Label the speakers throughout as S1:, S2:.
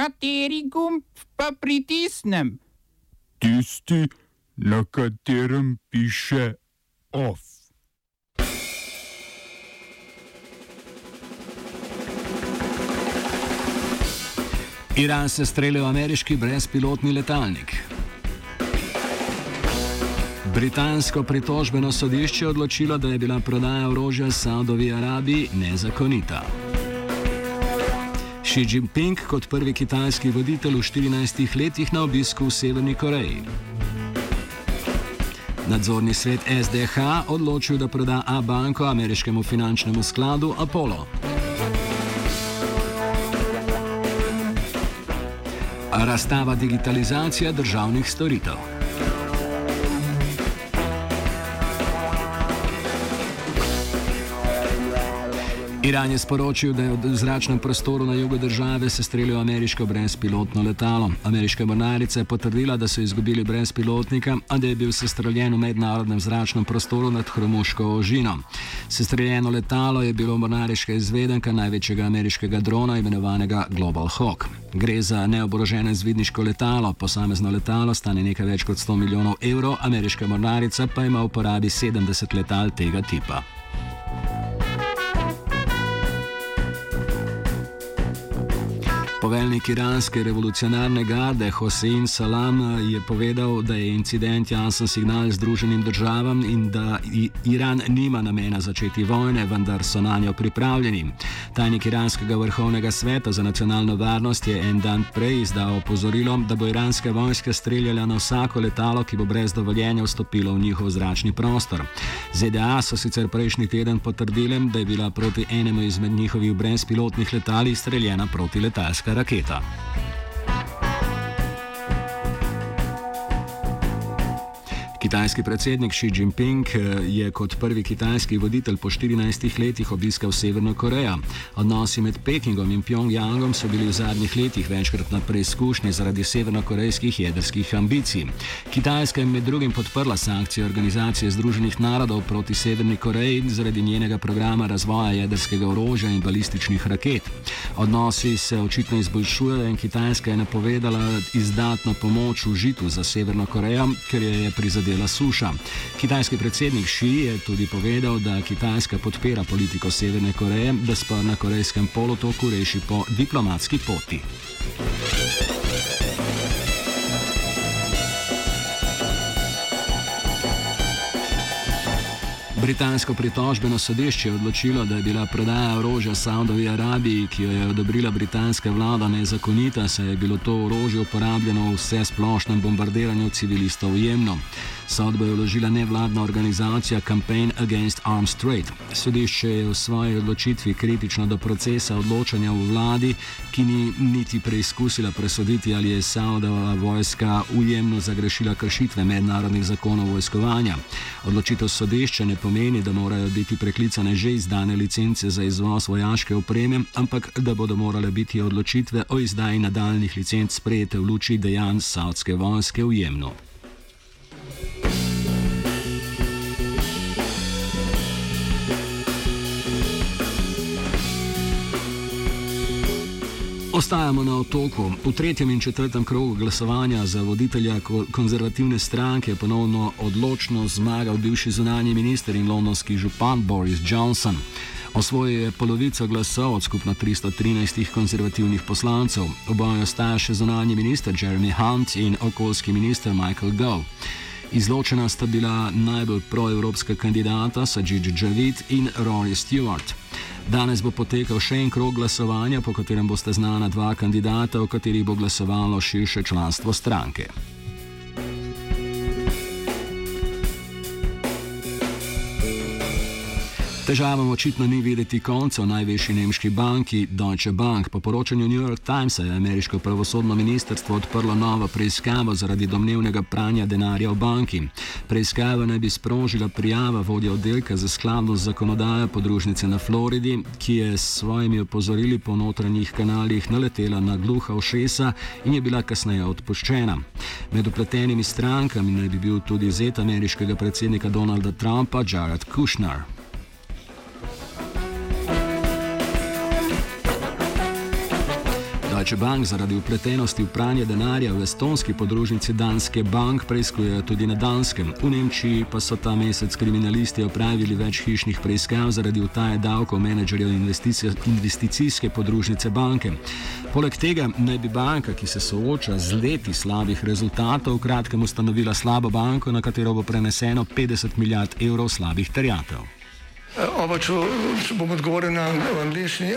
S1: Kateri gumb pa pritisnem?
S2: Tisti, na katerem piše OF.
S3: Iran se strelja v ameriški brezpilotni letalnik. Britansko pritožbeno sodišče je odločilo, da je bila prodaja orožja Saudovi Arabiji nezakonita. Xi Jinping kot prvi kitajski voditelj v 14 letih na obisku v Severni Koreji. Nadzorni svet SDH odločil, da proda A-banko ameriškemu finančnemu skladu Apollo. Razstava digitalizacija državnih storitev. Iran je sporočil, da je v zračnem prostoru na jugu države se streljalo ameriško brezpilotno letalo. Ameriška mornarica je potrdila, da so izgubili brezpilotnika, a da je bil sestreljen v mednarodnem zračnem prostoru nad Hromuško ožino. Sestreljeno letalo je bilo mornariška izvedenka največjega ameriškega drona, imenovanega Global Hawk. Gre za neoboroženo izvidniško letalo, posamezno letalo stane nekaj več kot 100 milijonov evrov, ameriška mornarica pa ima v uporabi 70 letal tega tipa. Poveljnik iranske revolucionarne garde Hossein Salam je povedal, da je incident jasen signal Združenim državam in da Iran nima namena začeti vojne, vendar so na njo pripravljeni. Tajnik iranskega vrhovnega sveta za nacionalno varnost je en dan prej izdal opozorilo, da bo iranska vojska streljala na vsako letalo, ki bo brez dovoljenja vstopilo v njihov zračni prostor. ZDA so sicer prejšnji teden potrdili, da je bila proti enemu izmed njihovih brezpilotnih letal streljena protiletalska raketa. Kitajski predsednik Xi Jinping eh, je kot prvi kitajski voditelj po 14 letih obiskal Severno Korejo. Odnosi med Pekingom in Pjongjangom so bili v zadnjih letih večkrat na preizkušnji zaradi severnokorejskih jedrskih ambicij. Kitajska je med drugim podprla sankcije Organizacije Združenih narodov proti Severni Koreji zaradi njenega programa razvoja jedrskega orožja in balističnih raket. Odnosi se očitno izboljšujejo in Kitajska je napovedala izdatno pomoč v žitu za Severno Korejo, ker je prizadela prizadela suša. Kitajski predsednik Xi je tudi povedal, da Kitajska podpira politiko Severne Koreje, da spor na Korejskem polotoku reši po diplomatski poti. Britansko pritožbeno sodišče je odločilo, da je bila prodaja orožja Saudovi Arabiji, ki jo je odobrila britanska vlada, nezakonita, saj je bilo to orožje uporabljeno v vse splošnem bombardiranju civilistov v Jemnu. Sodbo je vložila nevladna organizacija Campaign Against Arms Trade. Sodišče je v svoji odločitvi kritično do procesa odločanja v vladi, ki ni niti preizkusila presoditi, ali je Saudova vojska ujemno zagrešila kršitve mednarodnih zakonov vojskovanja. Odločitev sodišča ne pomeni, da morajo biti preklicane že izdane licence za izvoz vojaške opreme, ampak da bodo morale biti odločitve o izdaji nadaljnih licenc sprejete v luči dejanj saudske vojske v Jemnu. Ostajamo na otoku. V tretjem in četrtem krogu glasovanja za voditelja konzervativne stranke je ponovno odločno zmagal bivši zunanji minister in londonski župan Boris Johnson. Osvojil je polovico glasov od skupno 313 konzervativnih poslancev. Oboje ostaja še zunanji minister Jeremy Hunt in okoljski minister Michael Gove. Izločena sta bila najbolj proevropska kandidata Sajid Javid in Rory Stewart. Danes bo potekal še en krog glasovanja, po katerem boste znana dva kandidata, o katerih bo glasovalo širše članstvo stranke. Težavam očitno ni videti konca v največji nemški banki Deutsche Bank. Po poročanju New York Timesa je ameriško pravosodno ministrstvo odprlo novo preiskavo zaradi domnevnega pranja denarja v banki. Preiskava naj bi sprožila prijava vodja oddelka za skladnost zakonodaje podružnice na Floridi, ki je s svojimi opozorili po notranjih kanalih naletela na gluha ušesa in je bila kasneje odpuščena. Med upletenimi strankami naj bi bil tudi zet ameriškega predsednika Donalda Trumpa Jared Kushner. Deutsche Bank zaradi upletenosti v pranje denarja v estonski podružnici Danske Bank preiskujejo tudi na Danskem. V Nemčiji pa so ta mesec kriminalisti opravili več hišnih preiskav zaradi utaje davkov menedžerjev investicijske podružnice banke. Poleg tega naj bi banka, ki se sooča z leti slabih rezultatov, v kratkem ustanovila slabo banko, na katero bo preneseno 50 milijard evrov slabih terjatev.
S4: Oba, če, če bom odgovoril na angliški.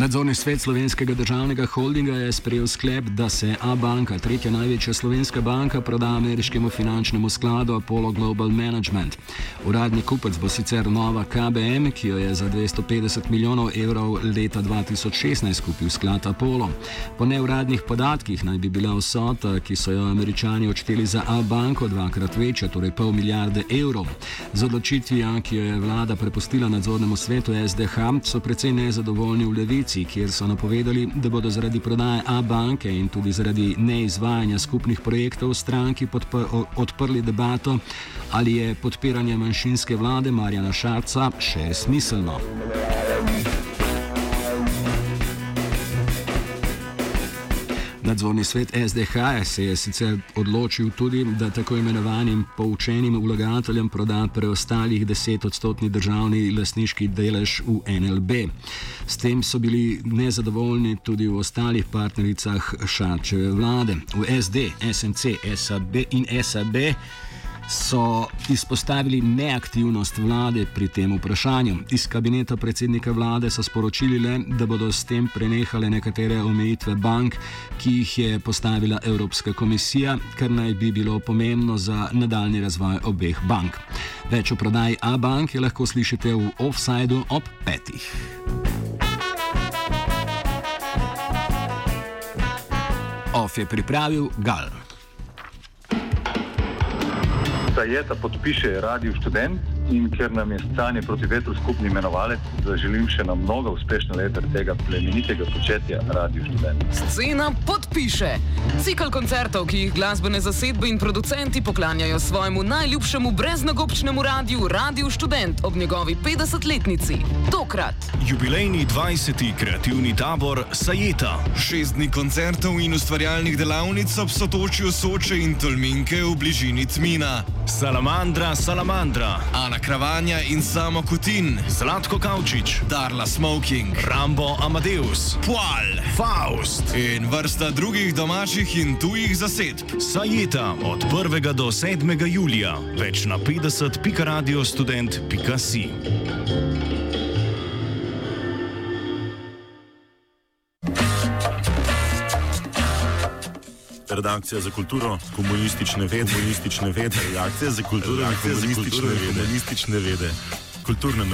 S3: Nadzorni svet slovenskega državnega holdinga je sprejel sklep, da se A-banka, tretja največja slovenska banka, proda ameriškemu finančnemu skladu Apollo Global Management. Uradni kupec bo sicer nova KBM, ki jo je za 250 milijonov evrov leta 2016 kupil sklad Apollo. Po neuradnih podatkih naj bi bila vsota, ki so jo američani odšteli za A-banko, dvakrat večja, torej pol milijarde evrov. Z odločitvijo, ki jo je vlada prepustila nadzornemu svetu SDH, so precej nezadovoljni v levici, kjer so napovedali, da bodo zaradi prodaje A-banke in tudi zaradi neizvajanja skupnih projektov stranki odprli debato, ali je podpiranje manjšinske vlade Marjana Šarca še smiselno. Nadzorni svet SDH se je sicer odločil tudi, da tako imenovanim poučenim vlagateljem proda preostalih 10 odstotni državni lasniški delež v NLB. S tem so bili nezadovoljni tudi v ostalih partnericah Šarčeve vlade. V SD, SNC SAB in SAB so izpostavili neaktivnost vlade pri tem vprašanju. Iz kabineta predsednika vlade so sporočili le, da bodo s tem prenehale nekatere omejitve bank, ki jih je postavila Evropska komisija, kar naj bi bilo pomembno za nadaljni razvoj obeh bank. Več o prodaji A-bank je lahko slišite v offsajdu ob petih. Off je pripravil Gal.
S5: Sajeta podpiše Radio Študent in ker nam je stanje proti vetru skupni imenovalec, zaželim še na mnogo uspešne leta tega plemenitega početja Radio Študent.
S6: Scena podpiše. Cikl koncertov, ki jih glasbene zasedbe in producenti poklanjajo svojemu najljubšemu breznogobčnemu radiju, Radio Študent ob njegovi 50-letnici. Tokrat
S7: Jubilejni 20. kreativni tabor Sajeta.
S8: Šest dni koncertov in ustvarjalnih delavnic ob sotočju Soče in Tolminke v bližini Tmina.
S7: Salamandra, Salamandra,
S8: Ana Kravanja in Samo Kutin,
S7: Zlatko Kavčič,
S8: Darla Smoking,
S7: Rambo Amadeus,
S8: Poal
S7: Faust.
S8: in vrsta drugih domačih in tujih zasedb.
S7: Sajeta od 1. do 7. julija. Več na 50.radiostudent.si.
S9: Redakcija za kulturo, komunistične vede, komunistične vede, redakcija za kulturo, redakcija za kulturo, komunistične vede, kulturne